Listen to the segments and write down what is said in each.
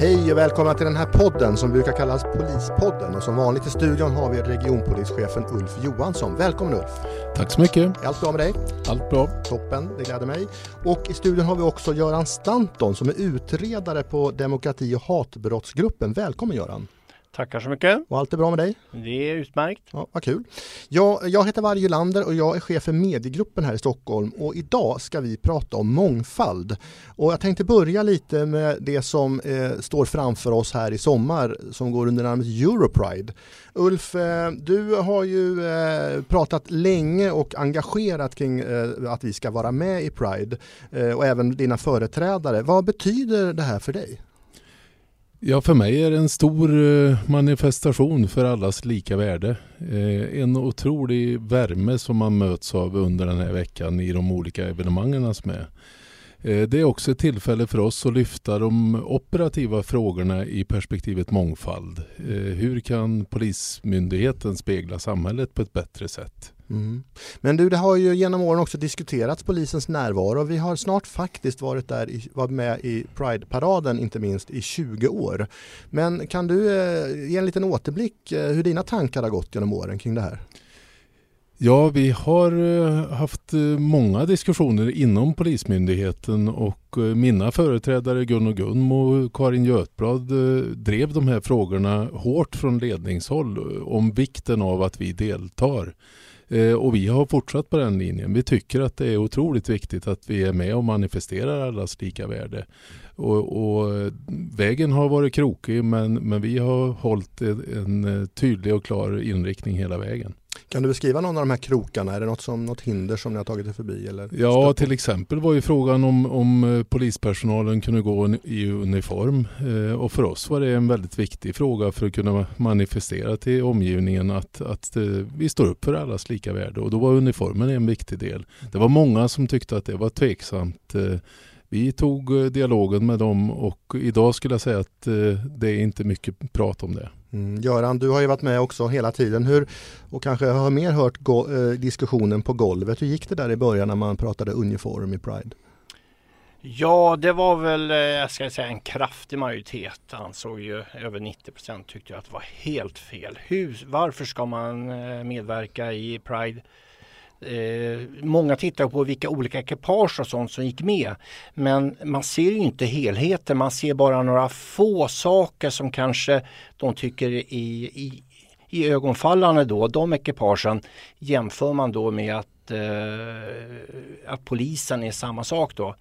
Hej och välkomna till den här podden som brukar kallas Polispodden och som vanligt i studion har vi regionpolischefen Ulf Johansson. Välkommen Ulf! Tack så mycket! Är allt bra med dig? Allt bra. Toppen, det gläder mig. Och i studion har vi också Göran Stanton som är utredare på demokrati och hatbrottsgruppen. Välkommen Göran! Tackar så mycket. Och allt är bra med dig? Det är utmärkt. Ja, vad kul. Jag, jag heter Varje Lander och jag är chef för mediegruppen här i Stockholm och idag ska vi prata om mångfald. Och jag tänkte börja lite med det som eh, står framför oss här i sommar som går under namnet Europride. Ulf, eh, du har ju eh, pratat länge och engagerat kring eh, att vi ska vara med i Pride eh, och även dina företrädare. Vad betyder det här för dig? Ja, för mig är det en stor eh, manifestation för allas lika värde. Eh, en otrolig värme som man möts av under den här veckan i de olika evenemangen som är. Eh, det är också ett tillfälle för oss att lyfta de operativa frågorna i perspektivet mångfald. Hur kan Polismyndigheten spegla samhället på ett bättre sätt? Mm. Men du, det har ju genom åren också diskuterats polisens närvaro. Vi har snart faktiskt varit där, varit med i Pride-paraden inte minst i 20 år. Men kan du eh, ge en liten återblick eh, hur dina tankar har gått genom åren kring det här? Ja, vi har eh, haft eh, många diskussioner inom Polismyndigheten och eh, mina företrädare Gun och Gun och Karin Götblad drev de här frågorna hårt från ledningshåll om vikten av att vi deltar. Eh, och vi har fortsatt på den linjen. Vi tycker att det är otroligt viktigt att vi är med och manifesterar allas lika värde. Och, och vägen har varit krokig men, men vi har hållit en tydlig och klar inriktning hela vägen. Kan du beskriva någon av de här krokarna? Är det något, som, något hinder som ni har tagit er förbi? Eller ja, till exempel var ju frågan om, om eh, polispersonalen kunde gå i uniform. Eh, och för oss var det en väldigt viktig fråga för att kunna manifestera till omgivningen att, att eh, vi står upp för allas lika värde. Och då var uniformen en viktig del. Det var många som tyckte att det var tveksamt. Vi tog dialogen med dem och idag skulle jag säga att det är inte mycket prat om det. Mm. Göran, du har ju varit med också hela tiden Hur, och kanske har mer hört go- eh, diskussionen på golvet. Hur gick det där i början när man pratade uniform i Pride? Ja, det var väl, eh, jag ska säga en kraftig majoritet ansåg ju, över 90 procent tyckte att det var helt fel. Hur, varför ska man eh, medverka i Pride? Eh, många tittar på vilka olika ekipage och sånt som gick med. Men man ser ju inte helheten, man ser bara några få saker som kanske de tycker i, i, i ögonfallande då. De ekipagen jämför man då med att, eh, att polisen är samma sak då.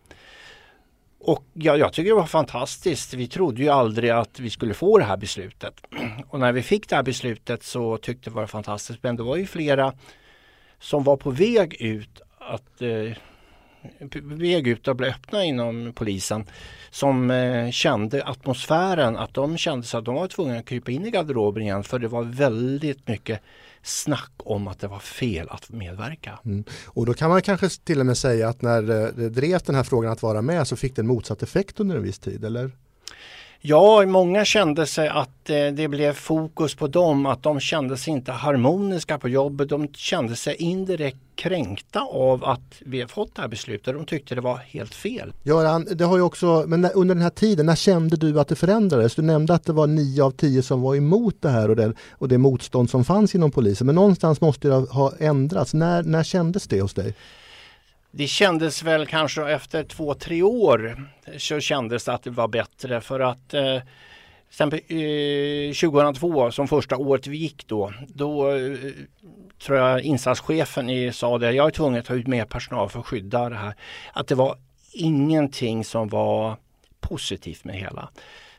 Och ja, jag tycker det var fantastiskt. Vi trodde ju aldrig att vi skulle få det här beslutet. Och när vi fick det här beslutet så tyckte vi det var fantastiskt. Men det var ju flera som var på väg ut att eh, väg ut att bli öppna inom polisen som eh, kände atmosfären att de kände sig att de var tvungna att krypa in i garderoben igen för det var väldigt mycket snack om att det var fel att medverka. Mm. Och då kan man kanske till och med säga att när eh, det drev den här frågan att vara med så fick det en motsatt effekt under en viss tid, eller? Ja, många kände sig att eh, det blev fokus på dem, att de kände sig inte harmoniska på jobbet. De kände sig indirekt kränkta av att vi har fått det här beslutet. De tyckte det var helt fel. Göran, det har ju också, men under den här tiden, när kände du att det förändrades? Du nämnde att det var nio av tio som var emot det här och det, och det motstånd som fanns inom polisen. Men någonstans måste det ha ändrats. När, när kändes det hos dig? Det kändes väl kanske efter två, tre år så kändes det att det var bättre för att eh, eh, 2002 som första året vi gick då, då eh, tror jag insatschefen i, sa det, jag är tvungen att ta ut mer personal för att skydda det här. Att det var ingenting som var positivt med det hela.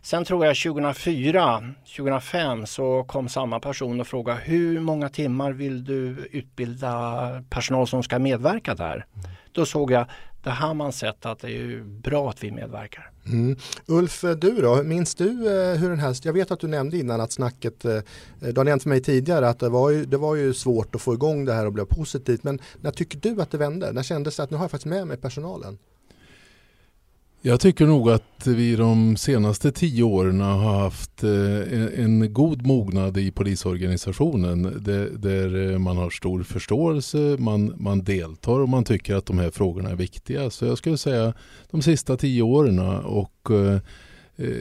Sen tror jag 2004, 2005 så kom samma person och frågade hur många timmar vill du utbilda personal som ska medverka där? Mm. Då såg jag det har man sett att det är bra att vi medverkar. Mm. Ulf, eh, du då, minns du eh, hur den här, jag vet att du nämnde innan att snacket, eh, du har nämnt för mig tidigare att det var, ju, det var ju svårt att få igång det här och bli positivt, men när tycker du att det vände? När kändes det att nu har jag faktiskt med mig personalen? Jag tycker nog att vi de senaste tio åren har haft eh, en god mognad i polisorganisationen där eh, man har stor förståelse, man, man deltar och man tycker att de här frågorna är viktiga. Så jag skulle säga de sista tio åren och eh,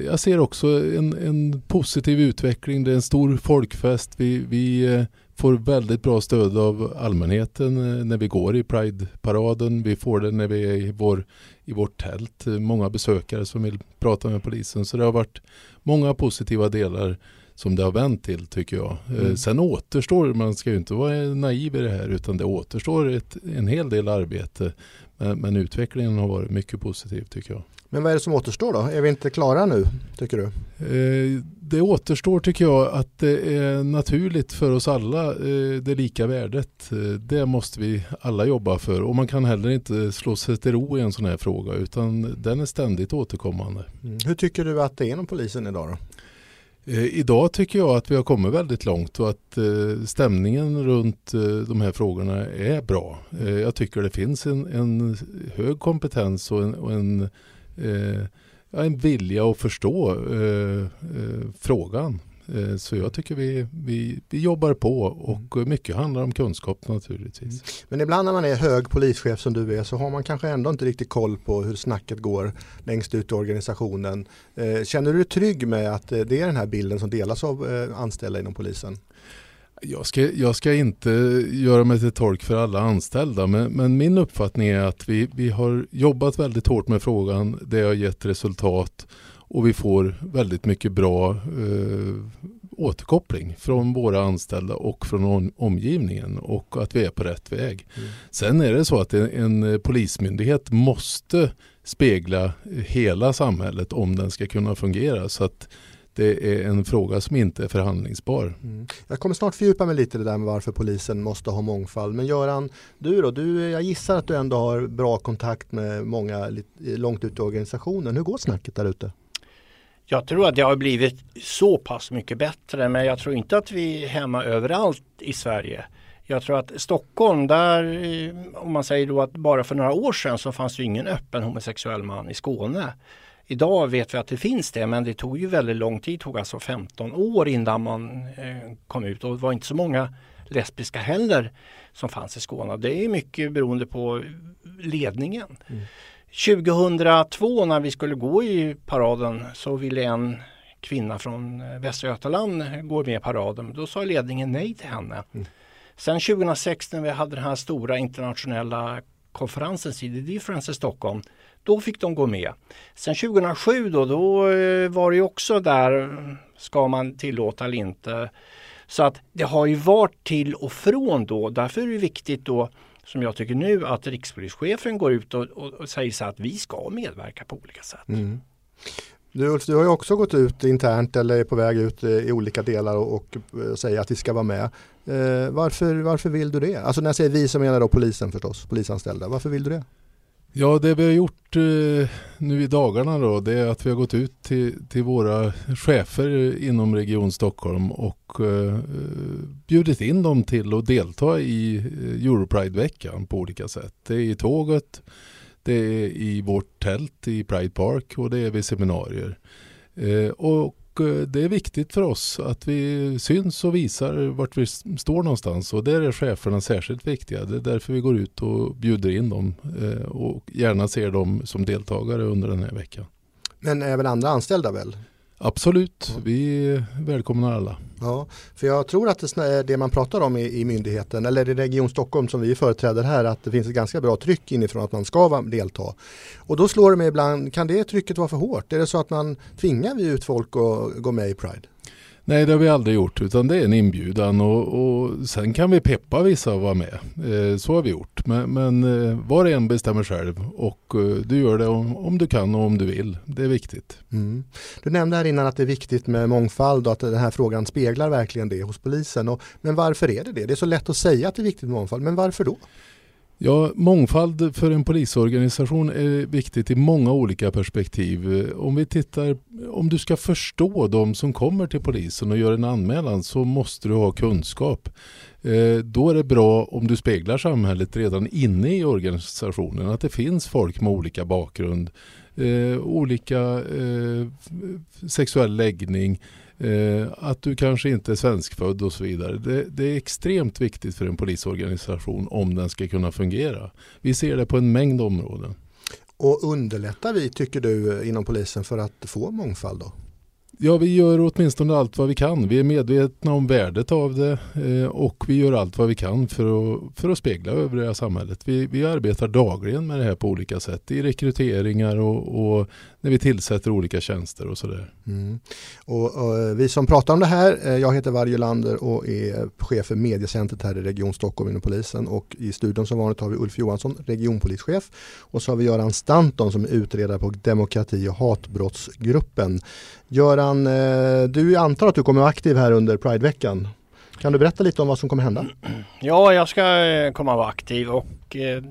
jag ser också en, en, positiv utveckling. Det är en stor folkfest. Vi, vi får väldigt bra stöd av allmänheten eh, när vi går i Pride-paraden. Vi får det när vi är i, vår, i vårt tält. Många besökare som vill prata med polisen. Så det har varit många positiva delar som det har vänt till tycker jag. Mm. Sen återstår, man ska ju inte vara naiv i det här, utan det återstår ett, en hel del arbete. Men, men utvecklingen har varit mycket positiv tycker jag. Men vad är det som återstår då? Är vi inte klara nu, tycker du? Eh, det återstår tycker jag att det är naturligt för oss alla, eh, det lika värdet. Eh, det måste vi alla jobba för och man kan heller inte slå sig till ro i en sån här fråga utan den är ständigt återkommande. Mm. Hur tycker du att det är inom polisen idag då? Eh, idag tycker jag att vi har kommit väldigt långt och att eh, stämningen runt eh, de här frågorna är bra. Jag tycker det finns en, en hög kompetens och en, och en en vilja att förstå frågan. Eh, så jag tycker vi, vi, vi jobbar på och mm. mycket handlar om kunskap naturligtvis. Mm. Men ibland när man är hög polischef som du är så har man kanske ändå inte riktigt koll på hur snacket går längst ut i organisationen. Känner du dig trygg med att det är den här bilden som delas av anställda inom polisen? Jag ska, jag ska inte göra mig till tolk för alla anställda men, men, min uppfattning är att vi, vi har jobbat väldigt hårt med frågan. Det har gett resultat och vi får väldigt mycket bra eh, återkoppling från våra anställda och från om, omgivningen och att vi är på rätt väg. Mm. Sen är det så att en, en polismyndighet måste spegla hela samhället om den ska kunna fungera. Så att det är en fråga som inte är förhandlingsbar. Mm. Jag kommer snart fördjupa mig lite i det där med varför polisen måste ha mångfald. Men Göran, du då? Du, jag gissar att du ändå har bra kontakt med många långt ut i organisationen. Hur går snacket där ute? Jag tror att det har blivit så pass mycket bättre men jag tror inte att vi är hemma överallt i Sverige. Jag tror att Stockholm, där eh, om man säger då att bara för några år sedan så fanns det ingen öppen homosexuell man i Skåne. Idag vet vi att det finns det men det tog ju väldigt lång tid, det tog alltså 15 år innan man eh, kom ut och det var inte så många lesbiska heller som fanns i Skåne. Det är mycket beroende på ledningen. Mm. 2002 när vi skulle gå i paraden så ville en kvinna från eh, Västra Götaland gå med i paraden. Då sa ledningen nej till henne. Mm. Sen 2006 när vi hade den här stora internationella konferensen CD Difference i Stockholm då fick de gå med. Sen 2007 då, då eh, var det också där, ska man tillåta eller inte. Så att det har ju varit till och från då. Därför är det viktigt då, som jag tycker nu, att rikspolischefen går ut och, och, och säger så att vi ska medverka på olika sätt. Mm. Du, Ulf, du har ju också gått ut internt eller är på väg ut i olika delar och, och eh, säger att vi ska vara med. Eh, varför, varför vill du det? Alltså när jag säger vi så menar jag då polisen förstås, polisanställda. Varför vill du det? Ja, det vi har gjort eh, nu i dagarna då, det är att vi har gått ut till, till våra chefer inom Region Stockholm och eh, bjudit in dem till att delta i eh, Europride-veckan på olika sätt. Det är i tåget, det är i vårt tält i Pride Park och det är vid seminarier. Eh, och Eh, det är viktigt för oss att vi syns och visar vart vi står någonstans och där är cheferna särskilt viktiga. Det är därför vi går ut och bjuder in dem eh, och gärna ser dem som deltagare under den här veckan. Men även andra anställda väl? Absolut, vi välkomnar alla. Ja, för jag tror att det, det man pratar om i, i, myndigheten eller i Region Stockholm som vi företräder här att det finns ett ganska bra tryck inifrån att man ska delta. Och då slår det mig ibland, kan det trycket vara för hårt? Är det så att man tvingar vi ut folk att gå med i Pride? Nej det har vi aldrig gjort utan det är en inbjudan och, och sen kan vi peppa vissa att vara med. Eh, så har vi gjort. Men, men eh, var och en bestämmer själv och eh, du gör det om, om, du kan och om du vill. Det är viktigt. Mm. Du nämnde här innan att det är viktigt med mångfald och att den här frågan speglar verkligen det hos polisen. Och, men varför är det det? Det är så lätt att säga att det är viktigt med mångfald men varför då? Ja, mångfald för en polisorganisation är viktigt i många olika perspektiv. Om vi tittar, om du ska förstå de som kommer till polisen och gör en anmälan så måste du ha kunskap. Eh, då är det bra om du speglar samhället redan inne i organisationen. Att det finns folk med olika bakgrund, eh, olika eh, sexuell läggning, Eh, att du kanske inte är svenskfödd och så vidare. Det, det, är extremt viktigt för en polisorganisation om den ska kunna fungera. Vi ser det på en mängd områden. Och underlättar vi, tycker du, inom polisen för att få mångfald då? Ja, vi gör åtminstone allt vad vi kan. Vi är medvetna om värdet av det eh, och vi gör allt vad vi kan för att, för att spegla övriga samhället. Vi, vi arbetar dagligen med det här på olika sätt i rekryteringar och, och när vi tillsätter olika tjänster och sådär. Mm. Och, och, eh, vi som pratar om det här, eh, jag heter Varje Lander och är chef för mediecentret här i Region Stockholm inom polisen och i studion som vanligt har vi Ulf Johansson, regionpolischef och så har vi Göran Stanton som är utredare på demokrati och hatbrottsgruppen. Göran, eh, du antar att du kommer vara aktiv här under Prideveckan. Kan du berätta lite om vad som kommer hända? Ja, jag ska eh, komma vara aktiv och eh,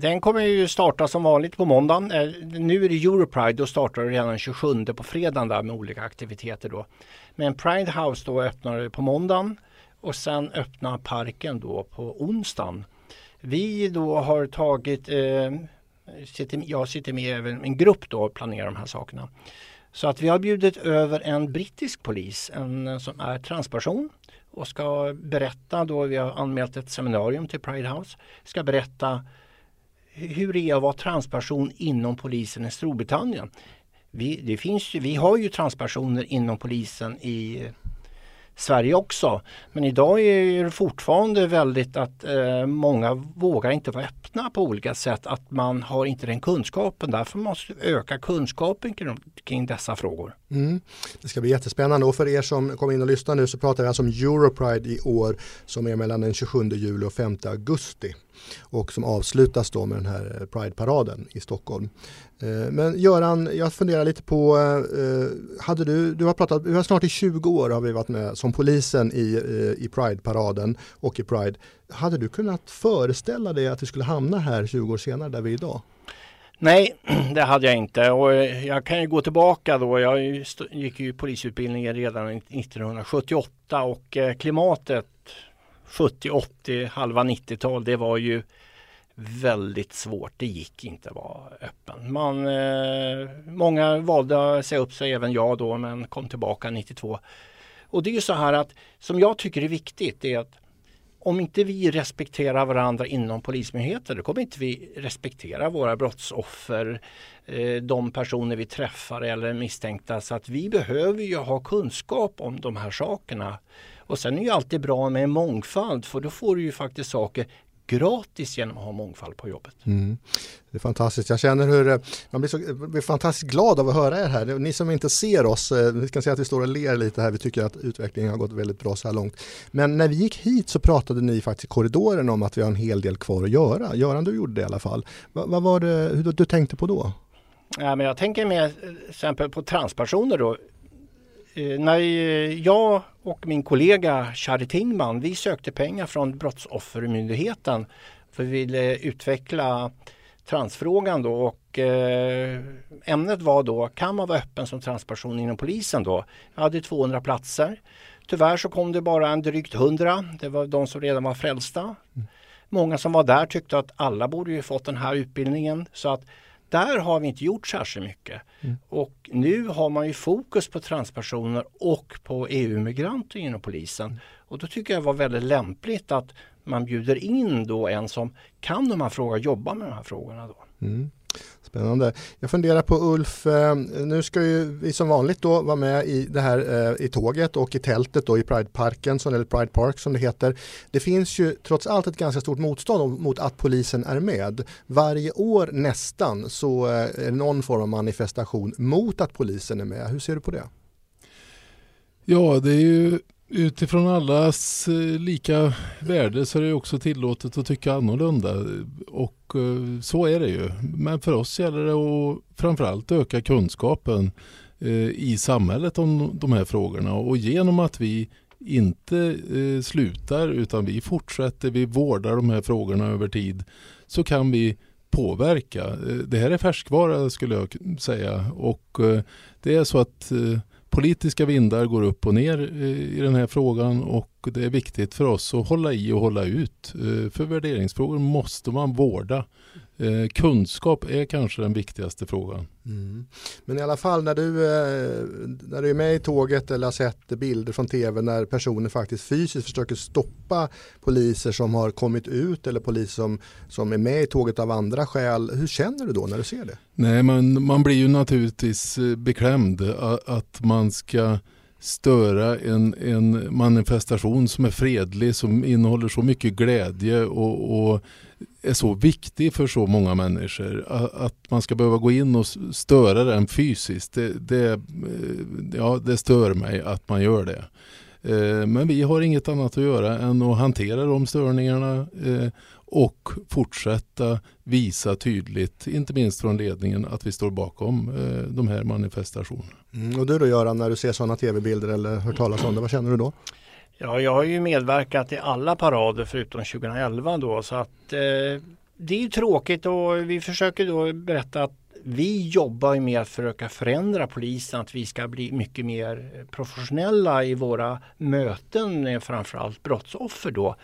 den kommer ju starta som vanligt på måndagen. Eh, nu är det Europride, då startar det redan den 27 på fredagen där med olika aktiviteter då. Men Pride House då öppnar på måndagen och sen öppnar parken då på onsdagen. Vi då har tagit, eh, sitter, jag sitter med i en grupp då och planerar de här sakerna. Så att vi har bjudit över en brittisk polis, en eh, som är transperson och ska berätta då, vi har anmält ett seminarium till Pride House, ska berätta hur det är att vara transperson inom polisen i Storbritannien. Vi, det finns, vi har ju transpersoner inom polisen i Sverige också. Men idag är det fortfarande väldigt att eh, många vågar inte vara öppna på olika sätt. Att man har inte den kunskapen. Därför måste vi öka kunskapen kring, kring dessa frågor. Mm. Det ska bli jättespännande och för er som kommer in och lyssnar nu så pratar vi alltså om Europride i år som är mellan den 27 juli och 5 augusti och som avslutas då med den här eh, Pride-paraden i Stockholm. Eh, men Göran, jag funderar lite på, eh, hade du, du har pratat, vi har snart i 20 år har vi varit med som polisen i, i Pride-paraden och i Pride. Hade du kunnat föreställa dig att vi skulle hamna här 20 år senare där vi är idag? Nej, det hade jag inte och jag kan ju gå tillbaka då. Jag gick ju polisutbildningen redan 1978 och klimatet 70, 80, halva 90-tal det var ju väldigt svårt. Det gick inte att vara öppen. Man, eh, många valde att säga upp sig, även jag då, men kom tillbaka 92. Och det är ju så här att som jag tycker är viktigt är att om inte vi respekterar varandra inom polismyndigheten, då kommer inte vi respektera våra brottsoffer, eh, de personer vi träffar eller misstänkta. Så att vi behöver ju ha kunskap om de här sakerna. Och sen är det alltid bra med mångfald för då får du ju faktiskt saker gratis genom att ha mångfald på jobbet. Mm. Det är fantastiskt. Jag känner hur eh, man blir, så, blir fantastiskt glad av att höra er här. Ni som inte ser oss, eh, vi kan säga att vi står och ler lite här. Vi tycker att utvecklingen har gått väldigt bra så här långt. Men när vi gick hit så pratade ni faktiskt i korridoren om att vi har en hel del kvar att göra. Göran, du gjorde det i alla fall. Vad, vad var det hur du tänkte på då? Ja, men jag tänker mer exempel på transpersoner då. Eh, när jag och min kollega Shari Tingman, vi sökte pengar från Brottsoffermyndigheten för vi ville utveckla transfrågan då och eh, ämnet var då, kan man vara öppen som transperson inom polisen då? Jag hade 200 platser. Tyvärr så kom det bara en drygt 100. Det var de som redan var frälsta. Mm. Många som var där tyckte att alla borde ju fått den här utbildningen så att där har vi inte gjort särskilt mycket. Mm. Och nu har man ju fokus på transpersoner och på EU-migranter inom polisen. Mm. Och då tycker jag det var väldigt lämpligt att man bjuder in då en som kan de här frågorna, jobba med de här frågorna. Då. Mm. Spännande. Jag funderar på Ulf, eh, nu ska ju vi som vanligt då vara med i det här eh, i tåget och i tältet då i Prideparken eller Pride Park som det heter. Det finns ju trots allt ett ganska stort motstånd mot att polisen är med. Varje år nästan så eh, är det någon form av manifestation mot att polisen är med. Hur ser du på det? Ja, det är ju utifrån allas eh, lika värde så är det också tillåtet att tycka annorlunda. Och eh, så är det ju. Men för oss gäller det att framförallt öka kunskapen eh, i samhället om de här frågorna. Och genom att vi inte slutar utan vi fortsätter, vi vårdar de här frågorna över tid så kan vi påverka. Det här är färskvara skulle jag säga och det är så att politiska vindar går upp och ner eh, i den här frågan och det är viktigt för oss att hålla i och hålla ut. Eh, för värderingsfrågor måste man vårda. Eh, kunskap är kanske den viktigaste frågan. Mm. Men i alla fall när du, eh, när du är med i tåget eller har sett bilder från tv när personer faktiskt fysiskt försöker stoppa poliser som har kommit ut eller poliser som, som är med i tåget av andra skäl. Hur känner du då när du ser det? Nej, man, man blir ju naturligtvis beklämd att man ska störa en, en manifestation som är fredlig, som innehåller så mycket glädje och, och, är så viktig för så många människor. Att man ska behöva gå in och störa den fysiskt, det, det, eh, ja, det stör mig att man gör det. Eh, men vi har inget annat att göra än att hantera de störningarna eh, och fortsätta visa tydligt, inte minst från ledningen, att vi står bakom de här manifestationerna. Mm, och du då Göran, när du ser sådana tv-bilder eller hör talas om det, vad känner du då? Ja, jag har ju medverkat i alla parader förutom 2011 då så att eh, det är ju tråkigt och vi försöker då berätta att vi jobbar med att försöka förändra polisen, att vi ska bli mycket mer professionella i våra möten med framförallt brottsoffer då.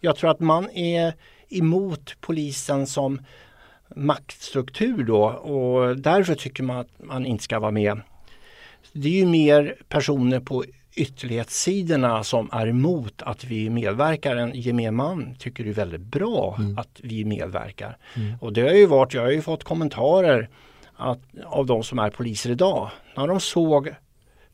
Jag tror att man är emot polisen som maktstruktur då och därför tycker man att man inte ska vara med. Det är ju mer personer på ytterlighetssidorna som är emot att vi medverkar. En gemene man tycker det är väldigt bra mm. att vi medverkar. Mm. Och det har ju varit, jag har ju fått kommentarer att, av de som är poliser idag. När de såg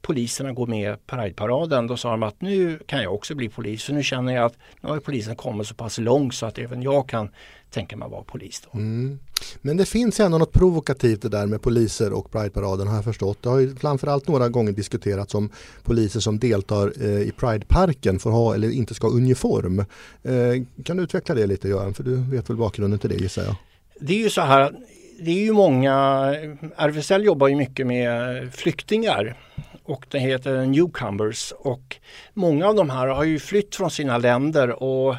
poliserna gå med Prideparaden då sa de att nu kan jag också bli polis. För nu känner jag att nu har polisen kommit så pass långt så att även jag kan tänka mig att vara polis. Mm. Men det finns ändå något provokativt det där med poliser och Prideparaden har jag förstått. Det har ju framförallt några gånger diskuterats om poliser som deltar eh, i Prideparken får ha eller inte ska ha uniform. Eh, kan du utveckla det lite Göran? För du vet väl bakgrunden till det gissar jag. Det är ju så här det är ju många, RFSL jobbar ju mycket med flyktingar och det heter Newcomers och många av de här har ju flytt från sina länder och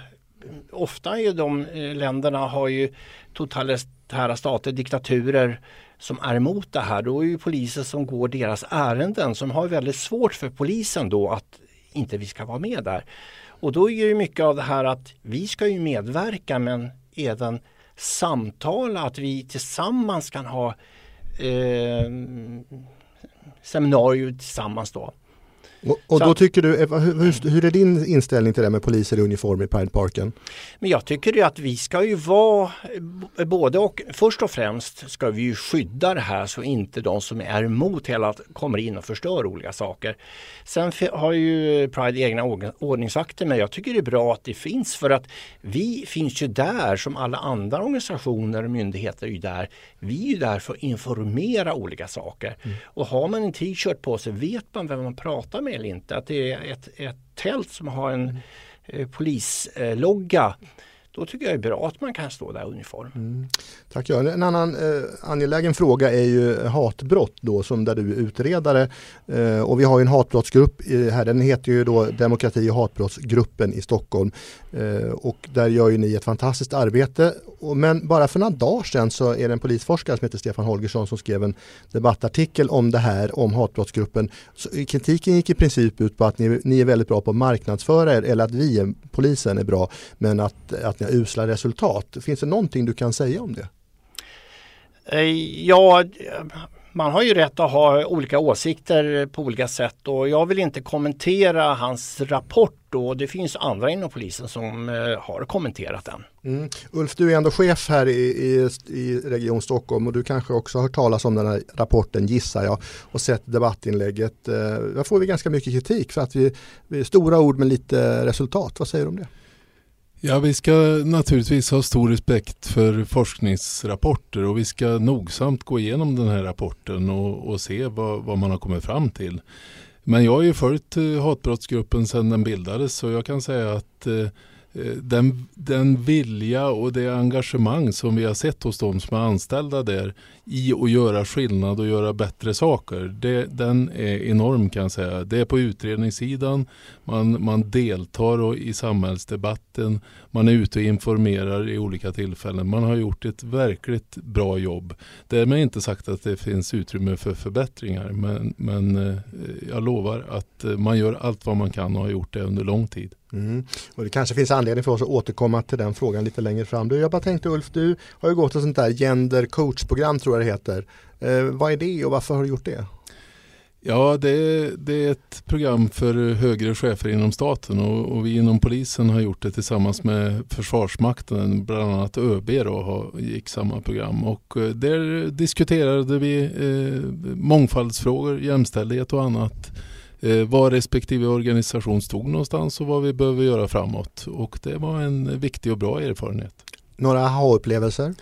ofta är de eh, länderna har ju totalitära stater, diktaturer som är emot det här. Då är ju polisen som går deras ärenden som har väldigt svårt för polisen då att inte vi ska vara med där. Och då är ju mycket av det här att vi ska ju medverka men även samtala, att vi tillsammans kan ha eh, seminarier tillsammans då. Och, och då tycker du, hur, hur, är din inställning till det med poliser i uniform i Prideparken? Men jag tycker ju att vi ska ju vara både och. Först och främst ska vi ju skydda det här så inte de som är emot hela kommer in och förstör olika saker. Sen har ju Pride egna ordningsvakter men jag tycker det är bra att det finns för att vi finns ju där som alla andra organisationer och myndigheter är ju där. Vi är ju där för att informera olika saker. Mm. Och har man en t-shirt på sig vet man vem man pratar med eller inte. Att det är ett, ett tält som har en mm. eh, polislogga då tycker jag det är bra att man kan stå där i uniform. Mm. Tack Göran. En annan eh, angelägen fråga är ju hatbrott då som där du är utredare. Eh, och vi har ju en hatbrottsgrupp här, den heter ju då Demokrati och hatbrottsgruppen i Stockholm. Eh, och där gör ju ni ett fantastiskt arbete. Men bara för några dagar sedan så är det en polisforskare som heter Stefan Holgersson som skrev en debattartikel om det här, om hatbrottsgruppen. Så eh, kritiken gick i princip ut på att ni, ni är väldigt bra på att marknadsföra er eller att vi, polisen, är bra men att, att ni har usla resultat. Finns det någonting du kan säga om det? Eh, ja, man har ju rätt att ha olika åsikter på olika sätt och jag vill inte kommentera hans rapport och det finns andra inom polisen som eh, har kommenterat den. Mm. Ulf, du är ändå chef här i, i, i, Region Stockholm och du kanske också har hört talas om den här rapporten gissar jag och sett debattinlägget. Eh, där får vi ganska mycket kritik för att vi, vi stora ord med lite resultat. Vad säger du om det? Ja, vi ska naturligtvis ha stor respekt för forskningsrapporter och vi ska nogsamt gå igenom den här rapporten och, och se vad, vad, man har kommit fram till. Men jag har ju följt eh, hatbrottsgruppen sedan den bildades så jag kan säga att Eh, Eh, den, den vilja och det engagemang som vi har sett hos de som är anställda där i att göra skillnad och göra bättre saker, det, den är enorm kan jag säga. Det är på utredningssidan, man, man deltar i samhällsdebatten, man är ute och informerar i olika tillfällen. Man har gjort ett verkligt bra jobb. Därmed inte sagt att det finns utrymme för förbättringar men, men eh, jag lovar att eh, man gör allt vad man kan och har gjort det under lång tid. Mm. Och det kanske finns anledning för oss att återkomma till den frågan lite längre fram. Du, jag bara tänkte Ulf, du har ju gått ett sånt där gender coach-program tror jag det heter. Eh, vad är det och varför har du gjort det? Ja, det, det, är ett program för högre chefer inom staten och, och, vi inom polisen har gjort det tillsammans med Försvarsmakten, bland annat ÖB då, har, gick samma program och eh, där diskuterade vi eh, mångfaldsfrågor, jämställdhet och annat. Eh, var respektive organisation stod någonstans och vad vi behöver göra framåt och det var en viktig och bra erfarenhet. Några aha-upplevelser?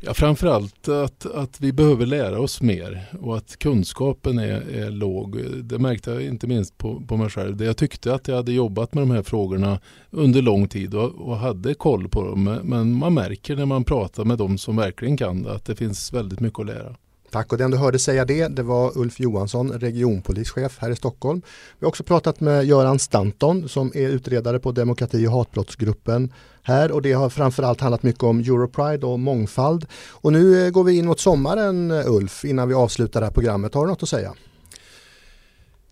Ja, framförallt att, att vi behöver lära oss mer och att kunskapen är, är låg. Det märkte jag inte minst på, på mig själv. Jag tyckte att jag hade jobbat med de här frågorna under lång tid och, och hade koll på dem. Men man märker när man pratar med de som verkligen kan det att det finns väldigt mycket att lära. Tack och den du hörde säga det, det var Ulf Johansson, regionpolischef här i Stockholm. Vi har också pratat med Göran Stanton som är utredare på demokrati och hatbrottsgruppen här och det har framförallt handlat mycket om Europride och mångfald. Och nu eh, går vi in mot sommaren eh, Ulf innan vi avslutar det här programmet. Har du något att säga?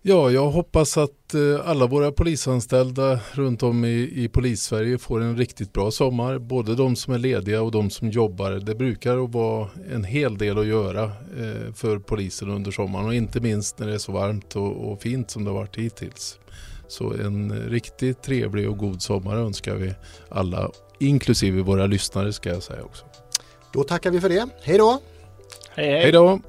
Ja, jag hoppas att eh, alla våra polisanställda runt om i, i polissverige får en riktigt bra sommar. Både de som är lediga och de som jobbar. Det brukar vara en hel del att göra eh, för polisen under sommaren och inte minst när det är så varmt och, och fint som det har varit hittills. Så en riktigt trevlig och god sommar önskar vi alla, inklusive våra lyssnare ska jag säga också. Då tackar vi för det. Hej då! Hej hej! Hej då!